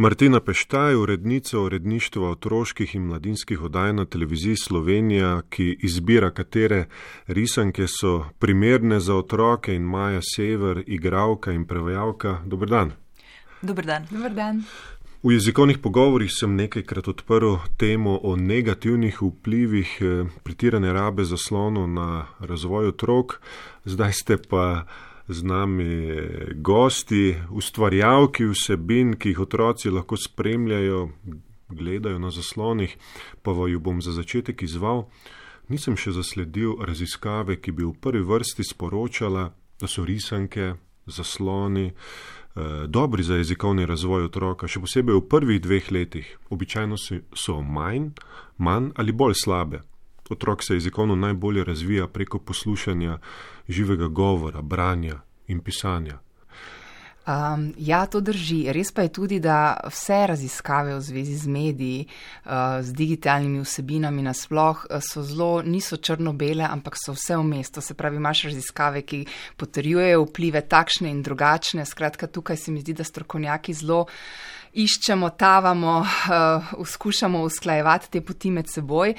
Martina Peštaj, urednica uredništva otroških in mladinskih oddaj na televiziji Slovenija, ki izbira, katere risanke so primerne za otroke in Maja Sever, igravka in prevajalka. Dobr dan. Dobr dan. Dobr dan. V jezikovnih pogovorih sem nekajkrat odprl temo o negativnih vplivih eh, pretirane rabe zaslonov na razvoj otrok, zdaj ste pa z nami gosti, ustvarjalki vsebin, ki jih otroci lahko spremljajo, gledajo na zaslonih, pa vaju bom za začetek izval. Nisem še zasledil raziskave, ki bi v prvi vrsti sporočala, da so risanke, zasloni eh, dobri za jezikovni razvoj otroka, še posebej v prvih dveh letih. Običajno so manj, manj ali bolj slabe. Otrok se jezikovno najbolje razvija preko poslušanja živega govora, branja in pisanja. Um, ja, to drži. Res pa je tudi, da vse raziskave v zvezi z mediji, uh, z digitalnimi vsebinami nasploh, uh, so zelo, niso črno-bele, ampak so vse vmes. To se pravi, imaš raziskave, ki potrjujejo vplive takšne in drugačne. Skratka, tukaj se mi zdi, da strokovnjaki zelo iščemo, tavamo, uh, skušamo usklajevati te poti med seboj.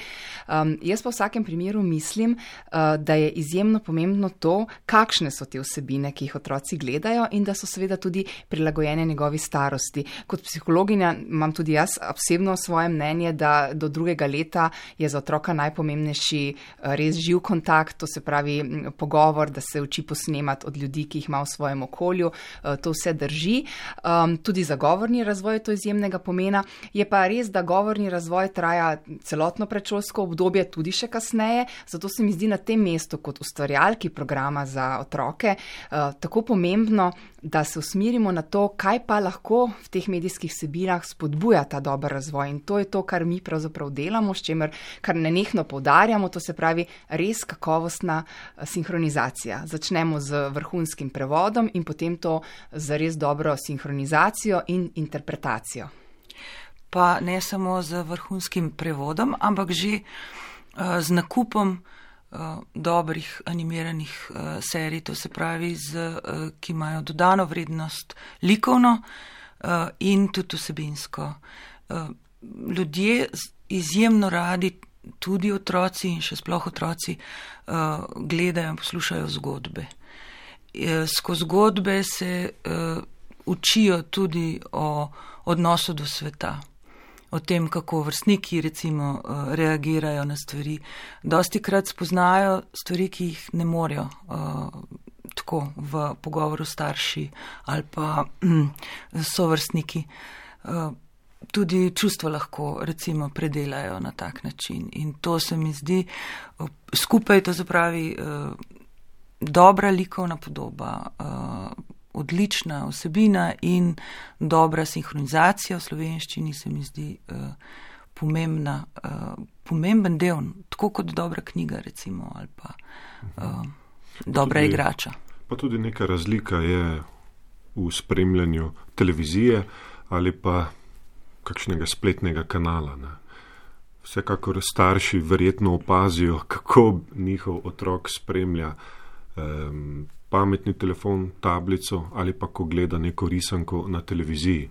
Um, jaz pa v vsakem primeru mislim, uh, da je izjemno pomembno to, kakšne so te vsebine, ki jih otroci gledajo in da so seveda tudi prilagojene njegovi starosti. Kot psihologinja imam tudi jaz osebno svoje mnenje, da do drugega leta je za otroka najpomembnejši uh, res živ kontakt, to se pravi pogovor, da se uči posnemati od ljudi, ki jih ima v svojem okolju. Uh, to vse drži. Tudi zagovorni razvoj razvoju to izjemnega pomena. Je pa res, da govorni razvoj traja celotno predšolsko obdobje, tudi še kasneje. Zato se mi zdi na tem mestu, kot ustvarjalki programa za otroke, uh, tako pomembno, da se usmerimo na to, kaj pa lahko v teh medijskih sebinah spodbuja ta dober razvoj. In to je to, kar mi pravzaprav delamo, s čimer kar nenehno povdarjamo, to se pravi res kakovostna eh, sinhronizacija. Začnemo z vrhunskim prevodom in potem to z res dobro sinhronizacijo in interpretacijo. Pa ne samo z vrhunskim prevodom, ampak že uh, z nakupom uh, dobrih animiranih uh, serij, to se pravi, z, uh, ki imajo dodano vrednost likovno in tudi vsebinsko. Ljudje izjemno radi, tudi otroci in še sploh otroci, gledajo in poslušajo zgodbe. Skozi zgodbe se učijo tudi o odnosu do sveta, o tem, kako vrstniki recimo eh, reagirajo na stvari. Dosti krat spoznajo stvari, ki jih ne morejo uh, tako v pogovoru starši ali pa um, sovrstniki. Uh, Tudi čustva lahko recimo predelajo na tak način in to se mi zdi skupaj, to se pravi dobra likovna podoba, odlična vsebina in dobra sinhronizacija v slovenščini se mi zdi uh, pomembna, uh, pomemben del, tako kot dobra knjiga recimo ali pa uh, dobra tudi, igrača. Pa tudi neka razlika je v spremljanju televizije ali pa kakšnega spletnega kanala. Ne. Vsekakor starši verjetno opazijo, kako njihov otrok spremlja um, pametni telefon, tablico ali pa ko gleda neko risanko na televiziji.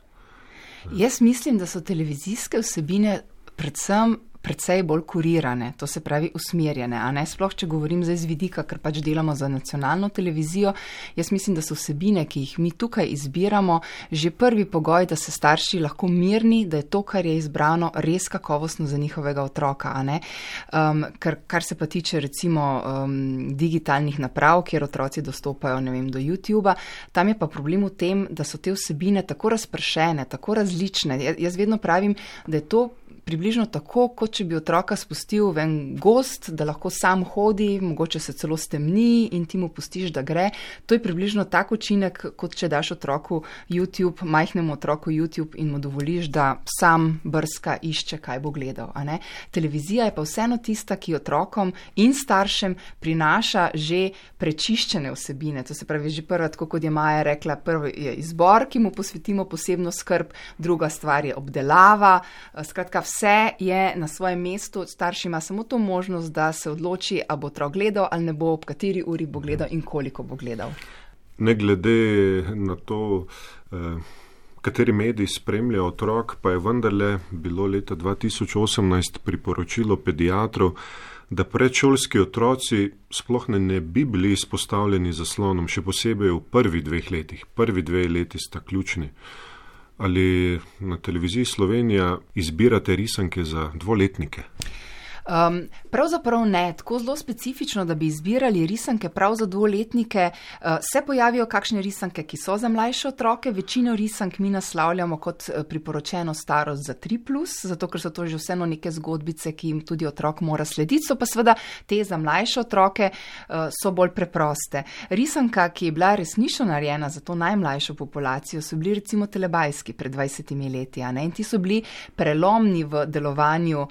Jaz mislim, da so televizijske vsebine predvsem precej bolj kurirane, to se pravi usmerjene, a ne sploh, če govorim zdaj z vidika, ker pač delamo za nacionalno televizijo. Jaz mislim, da so vsebine, ki jih mi tukaj izbiramo, že prvi pogoj, da se starši lahko mirni, da je to, kar je izbrano, res kakovostno za njihovega otroka. Um, ker, kar se pa tiče recimo um, digitalnih naprav, kjer otroci dostopajo vem, do YouTube, tam je pa problem v tem, da so te vsebine tako razpršene, tako različne. Jaz vedno pravim, da je to približno tako, kot če bi otroka spustil v en gost, da lahko sam hodi, mogoče se celo stemni in ti mu pustiš, da gre. To je približno tak učinek, kot če daš otroku YouTube, majhnemu otroku YouTube in mu dovoliš, da sam brska, išče, kaj bo gledal. Televizija je pa vseeno tista, ki otrokom in staršem prinaša že prečiščene vsebine. To se pravi, že prva, tako kot je Maja rekla, prvi je izbor, ki mu posvetimo posebno skrb, druga stvar je obdelava. Skratka, vse je na svojem mestu, starši ima samo to možnost, da se odloči, ali bo otrok gledal ali ne bo, ob kateri uri bo gledal in koliko bo gledal. Ne glede na to, eh, kateri mediji spremljajo otrok, pa je vendarle bilo leta 2018 priporočilo pediatrov, da predšolski otroci sploh ne, ne bi bili izpostavljeni zaslonom, še posebej v prvih dveh letih. Prvi dve leti sta ključni. Ali na televiziji Slovenija izbirate risanke za dvoletnike? Um, pravzaprav ne, tako zelo specifično, da bi izbirali risanke prav za dvoletnike. Uh, se pojavijo kakšne risanke, ki so za mlajše otroke, večino risank mi naslavljamo kot uh, priporočeno starost za 3, zato ker so to že vseeno neke zgodbice, ki jim tudi otrok mora slediti. So pa seveda te za mlajše otroke uh, so bolj preproste. Risanka, ki je bila resnično narejena za to najmlajšo populacijo, so bili recimo telebajski pred 20 leti. In ti so bili prelomni v delovanju uh,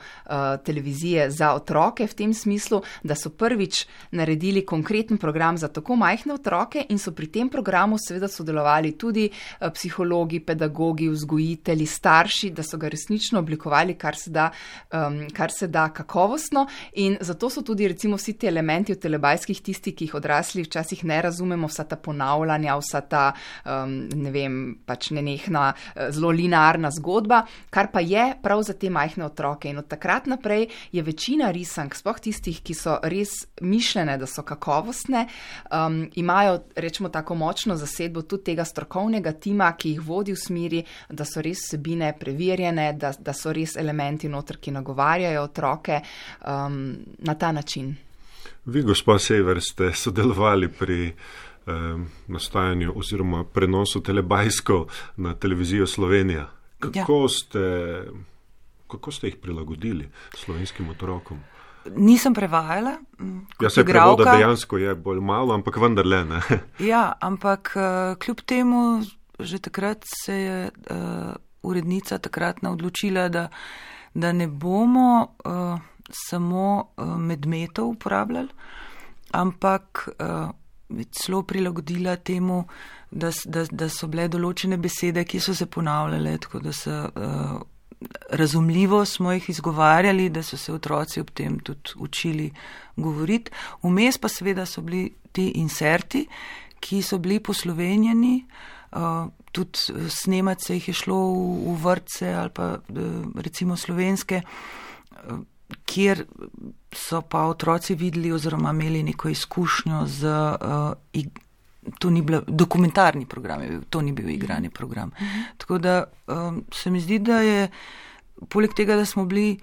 televizije za otroke v tem smislu, da so prvič naredili konkreten program za tako majhne otroke in so pri tem programu seveda sodelovali tudi eh, psihologi, pedagogi, vzgojitelji, starši, da so ga resnično oblikovali, kar se da, um, kar se da kakovostno. In zato so tudi recimo vsi ti elementi v telebajskih tisti, ki jih odrasli včasih ne razumemo, vsa ta ponavljanja, vsa ta, um, ne vem, pač nenehna, eh, zelo linearna zgodba, kar pa je prav za te majhne otroke. In od takrat naprej je večina risank, sploh tistih, ki so res mišljene, da so kakovostne, um, imajo, rečemo, tako močno zasedbo tudi tega strokovnega tima, ki jih vodi v smeri, da so res sebine preverjene, da, da so res elementi notr, ki nagovarjajo otroke um, na ta način. Vi, gospod Sever, ste sodelovali pri um, nastajanju oziroma prenosu telebajsko na televizijo Slovenija. Kako ja. ste kako ste jih prilagodili slovenskim otrokom? Nisem prevajala. Ja, se pravi, da dejansko je bolj malo, ampak vendarle ne. ja, ampak uh, kljub temu, že takrat se je uh, urednica takratna odločila, da, da ne bomo uh, samo uh, medmetov uporabljali, ampak uh, celo prilagodila temu, da, da, da so bile določene besede, ki so se ponavljale, tako da se. Uh, razumljivo smo jih izgovarjali, da so se otroci ob tem tudi učili govoriti. Vmes pa seveda so bili ti inserti, ki so bili poslovenjeni, uh, tudi snemati se jih je šlo v, v vrtce ali pa uh, recimo slovenske, kjer so pa otroci videli oziroma imeli neko izkušnjo z uh, to ni bil dokumentarni program, to ni bil igrani program. Mhm. Tako da um, se mi zdi, da je poleg tega, da smo bili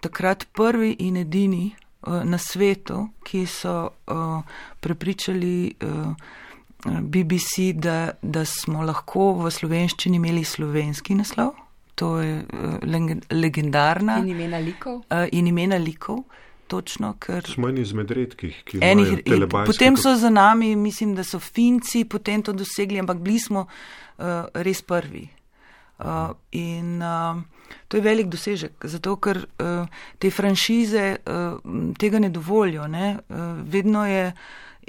takrat prvi in edini uh, na svetu, ki so uh, prepričali uh, BBC, da, da smo lahko v slovenščini imeli slovenski naslov. To je uh, legendarna. In imena likov. Uh, in imena likov točno, ker. Smo eni izmed redkih, ki jih imamo. Potem so za nami, mislim, da so Finci potem to dosegli, ampak bili smo uh, res prvi. Uh, in uh, to je velik dosežek, zato ker uh, te franšize uh, tega ne dovolijo. Ne? Uh, vedno je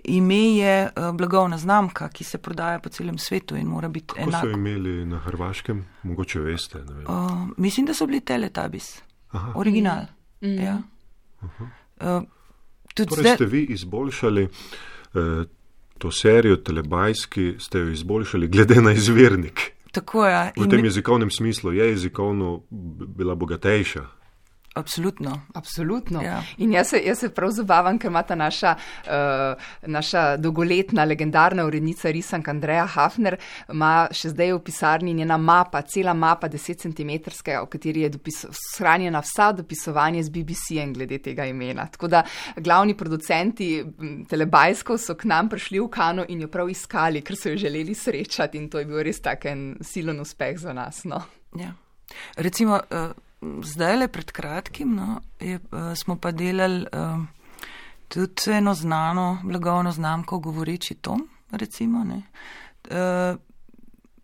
ime je uh, blagovna znamka, ki se prodaja po celem svetu in mora biti Kako enako. so imeli na Hrvaškem, mogoče veste? Uh, mislim, da so bili Teletabis, Aha. original. Mm. Ja. Uh, torej zdaj... ste vi izboljšali uh, to serijo telebajski, ste jo izboljšali glede na izvirnik. Tako je. V tem mi... jezikovnem smislu je jezikovno bila bogatejša. Absolutno. Absolutno. Ja. In jaz se, jaz se prav zabavam, ker ima ta naša, uh, naša dolgoletna legendarna urednica risank Andreja Hafner, ima še zdaj v pisarni njena mapa, cela mapa 10 cm, v kateri je shranjena vsa dopisovanja z BBC-em glede tega imena. Tako da glavni producenti telebajskov so k nam prišli v Kano in jo prav iskali, ker so jo želeli srečati in to je bil res tak en silen uspeh za nas. No. Ja. Recimo, uh zdaj le pred kratkim no, je, uh, smo pa delali uh, tudi eno znano blagovno znamko, govoreči Tom, recimo. Uh,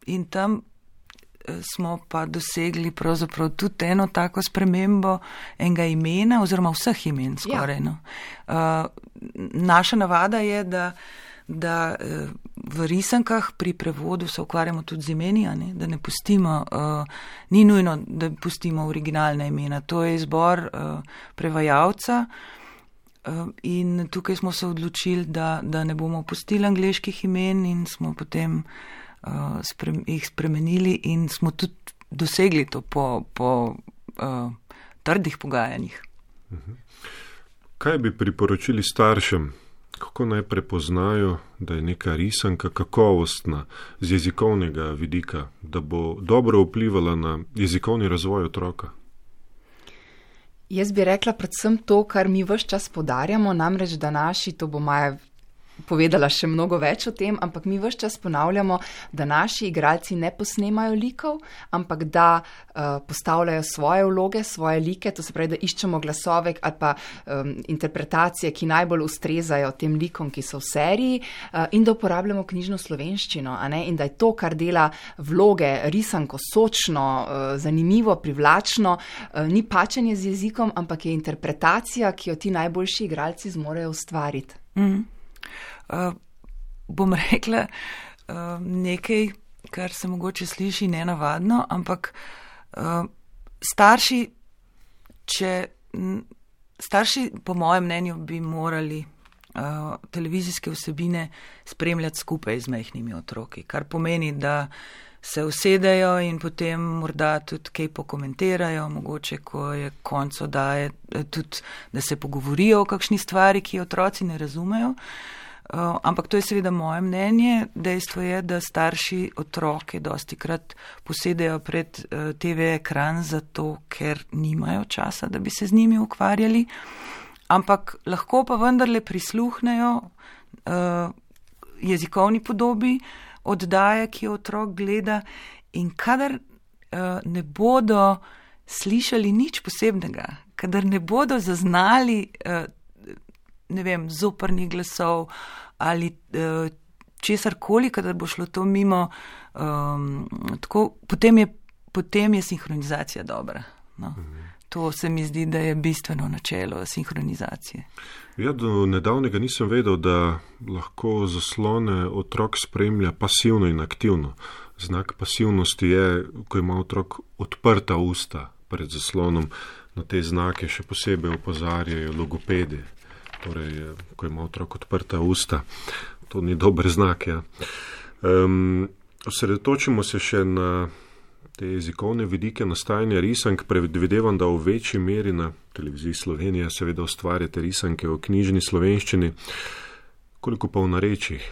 in tam uh, smo pa dosegli pravzaprav tudi eno tako spremembo enega imena oziroma vseh imen skoraj. Ja. No. Uh, naša navada je, da da eh, v risankah pri prevodu se ukvarjamo tudi z imeni, ne? da ne pustimo, uh, ni nujno, da pustimo originalna imena. To je izbor uh, prevajalca uh, in tukaj smo se odločili, da, da ne bomo pustili angliških imen in smo potem uh, sprem, jih spremenili in smo tudi dosegli to po, po uh, trdih pogajanjih. Kaj bi priporočili staršem, kako naj prepoznajo, da je neka risanka kakovostna z jezikovnega vidika, da bo dobro vplivala na jezikovni razvoj otroka? Jaz bi rekla predvsem to, kar mi vse čas podarjamo, namreč da naši, to bo Maja povedala še mnogo več o tem, ampak mi vse čas ponavljamo, da naši igralci ne posnemajo likov, ampak da uh, postavljajo svoje vloge, svoje like, to se pravi, da iščemo glasove ali pa um, interpretacije, ki najbolj ustrezajo tem likom, ki so v seriji uh, in da uporabljamo knjižno slovenščino in da je to, kar dela vloge risanko sočno, uh, zanimivo, privlačno, uh, ni pačenje z jezikom, ampak je interpretacija, ki jo ti najboljši igralci zmorejo ustvariti. Mm -hmm. Uh, bom rekla uh, nekaj, kar se mogoče sliši nenavadno, ampak uh, starši, če, starši, po mojem mnenju, bi morali uh, televizijske vsebine spremljati skupaj z mehkimi otroki, kar pomeni, da se usedejo in potem morda tudi kaj pokomentirajo, mogoče, ko je konc oddaje, tudi, da se pogovorijo o kakšni stvari, ki otroci ne razumejo. Uh, Uh, ampak to je seveda moje mnenje. Dejstvo je, da starši otroke dosti krat posedejo pred uh, TV ekran zato, ker nimajo časa, da bi se z njimi ukvarjali, ampak lahko pa vendarle prisluhnejo uh, jezikovni podobi oddaje, ki jo otrok gleda in kadar uh, ne bodo slišali nič posebnega, kadar ne bodo zaznali uh, ne vem, zoprnih glasov ali uh, česar koli, kadar bo šlo to mimo, um, tako, potem, je, potem je sinhronizacija dobra. No. Mhm. To se mi zdi, da je bistveno načelo sinhronizacije. Ja, do nedavnega nisem vedel, da lahko zaslone otrok spremlja pasivno in aktivno. Znak pasivnosti je, ko ima otrok odprta usta pred zaslonom, na te znake še posebej opozarjajo logopedi torej, ko ima otrok odprta usta. To ni dober znak. Ja. Um, osredotočimo se še na te jezikovne vidike nastajanja risank. Predvidevam, da v večji meri na televiziji Slovenija seveda ustvarjate risanke v knjižni slovenščini, koliko pa v narečjih.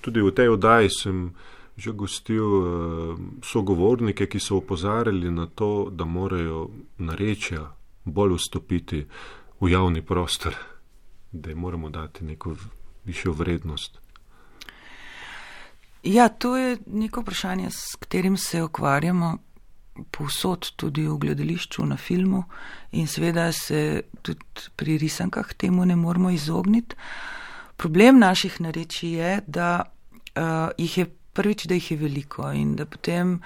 Tudi v tej oddaji sem že gostil uh, sogovornike, ki so opozarjali na to, da morajo narečja bolj vstopiti v javni prostor da jim moramo dati neko višjo vrednost? Ja, to je neko vprašanje, s katerim se ukvarjamo povsod, tudi v gledališču, na filmu in seveda se tudi pri risankah temu ne moramo izogniti. Problem naših nareči je, da uh, jih je prvič, da jih je veliko in da potem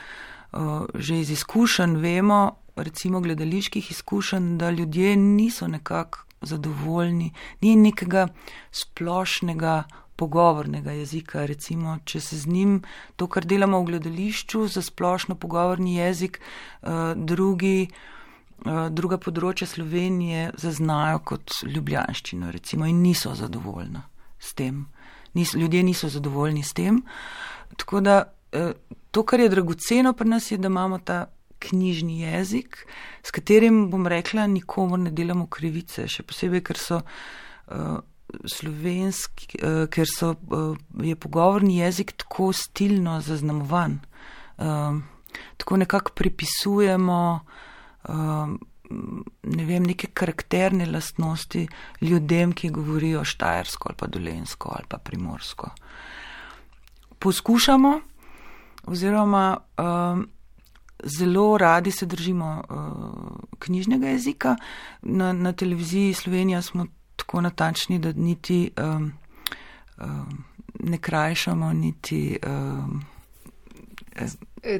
uh, že iz izkušenj vemo, recimo gledaliških izkušenj, da ljudje niso nekako zadovoljni, ni nekega splošnega pogovornega jezika. Recimo, če se z njim to, kar delamo v gledališču, za splošno pogovorni jezik, uh, drugi, uh, druga področja Slovenije zaznajo kot ljubljanščino, recimo, in niso zadovoljni s tem. Nis, ljudje niso zadovoljni s tem. Tako da uh, to, kar je dragoceno pri nas, je, da imamo ta knjižni jezik, s katerim bom rekla, nikomu ne delamo krivice, še posebej, ker so uh, slovenski, uh, ker so, uh, je pogovorni jezik tako stilno zaznamovan. Uh, tako nekako pripisujemo uh, ne vem, neke karakterne lastnosti ljudem, ki govorijo štajersko ali pa dolensko ali pa primorsko. Poskušamo, oziroma uh, zelo radi se držimo uh, knjižnega jezika. Na, na televiziji Slovenija smo tako natančni, da niti um, um, ne krajšamo, niti. Um,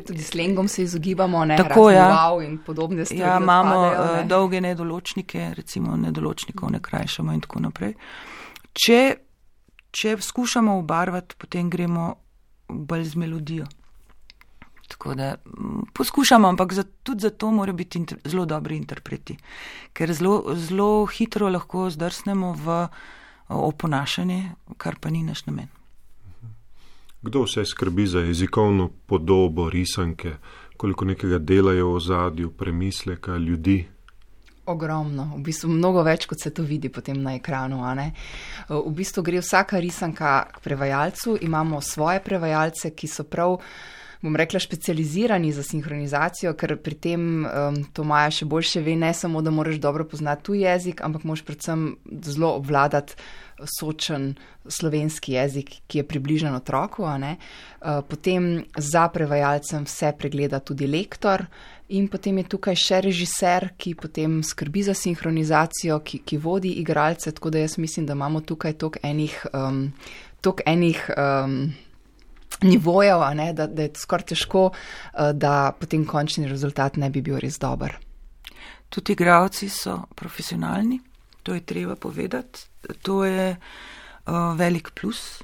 Tudi slengom se izogibamo, ne tako je. Ja. in podobne stvari. Ja, imamo odpadajo, ne? dolge nedoločnike, recimo nedoločnikov ne krajšamo in tako naprej. Če, če skušamo obarvati, potem gremo bolj z melodijo. Tako da poskušamo, ampak za, tudi zato morajo biti inter, zelo dobri interpreti, ker zelo, zelo hitro lahko zdrsnemo v oponašanje, kar pa ni naš namen. Kdo vse skrbi za jezikovno podobo, risanke, koliko nekega delajo v zadju, premisleka, ljudi? Ogromno, v bistvu mnogo več, kot se to vidi potem na ekranu. V bistvu gre vsaka risanka k prevajalcu, imamo svoje prevajalce, ki so prav bom rekla, specializirani za sinhronizacijo, ker pri tem um, to Maja še boljše ve, ne samo, da moraš dobro poznati tuj jezik, ampak moraš predvsem zelo obvladati sočen slovenski jezik, ki je približen otroku. Uh, potem za prevajalcem vse pregleda tudi lektor. In potem je tukaj še režiser, ki potem skrbi za sinhronizacijo, ki, ki vodi igralce. Tako da jaz mislim, da imamo tukaj tok enih, um, tok enih um, nivojev, ne, da, da je skoraj težko, eh, da potem končni rezultat ne bi bil res dober. Tudi igravci so profesionalni, to je treba povedati. To je uh, velik plus.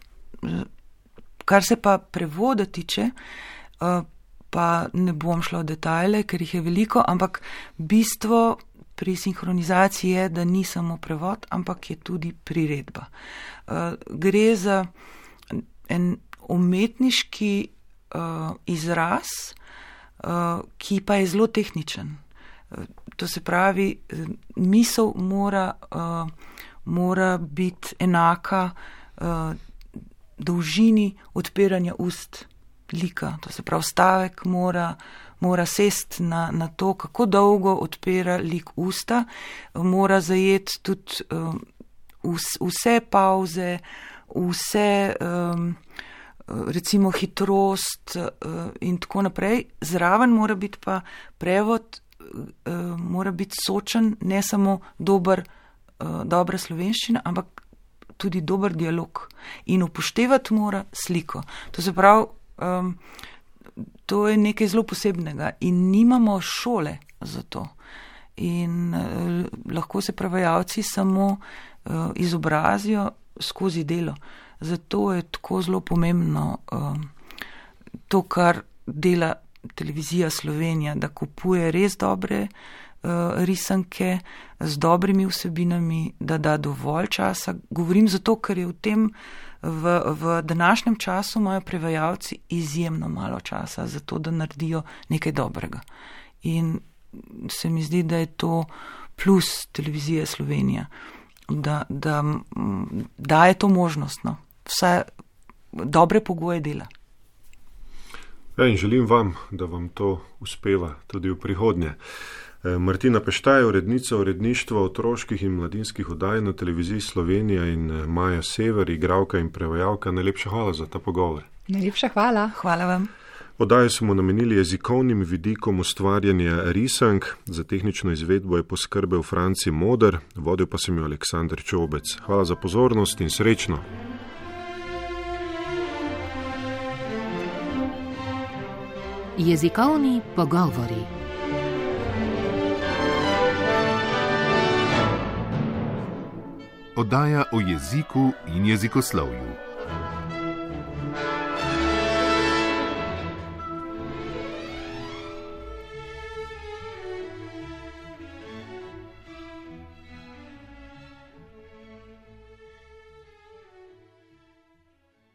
Kar se pa prevoda tiče, uh, pa ne bom šla v detajle, ker jih je veliko, ampak bistvo pri sinhronizaciji je, da ni samo prevod, ampak je tudi priredba. Uh, gre za en umetniški uh, izraz, uh, ki pa je zelo tehničen. Uh, to se pravi, misel mora, uh, mora biti enaka uh, dolžini odpiranja ust lika. To se pravi, stavek mora, mora sest na, na to, kako dolgo odpira lik usta, mora zajeti tudi uh, vse pauze, vse. Um, recimo hitrost eh, in tako naprej. Zraven mora biti pa prevod, eh, mora biti sočen, ne samo dober, eh, dobra slovenščina, ampak tudi dober dialog in upoštevati mora sliko. To se pravi, to je nekaj zelo posebnega in nimamo šole za to. In lahko se prevajalci samo izobrazijo skozi delo. Zato je tako zelo pomembno um, to, kar dela televizija Slovenija, da kupuje res dobre uh, risanke z dobrimi vsebinami, da da dovolj časa. Govorim zato, ker je v tem, v, v današnjem času imajo prevajalci izjemno malo časa za to, da naredijo nekaj dobrega. In se mi zdi, da je to plus televizije Slovenija, da, da, da je to možnost. No vse dobre pogoje dela. Ja, in želim vam, da vam to uspeva tudi v prihodnje. E, Martina Peštaj, urednica uredništva otroških in mladinskih oddaj na televiziji Slovenija in e, Maja Sever, igravka in prevajalka, najlepša hvala za ta pogovor. Najlepša hvala. Hvala vam. Oddajo smo namenili jezikovnim vidikom ustvarjanja risank, za tehnično izvedbo je poskrbel Franci Moder, vodil pa sem jo Aleksandr Čobec. Hvala za pozornost in srečno. Jezikovni pogovori. Oddaja o jeziku in jezikoslovju.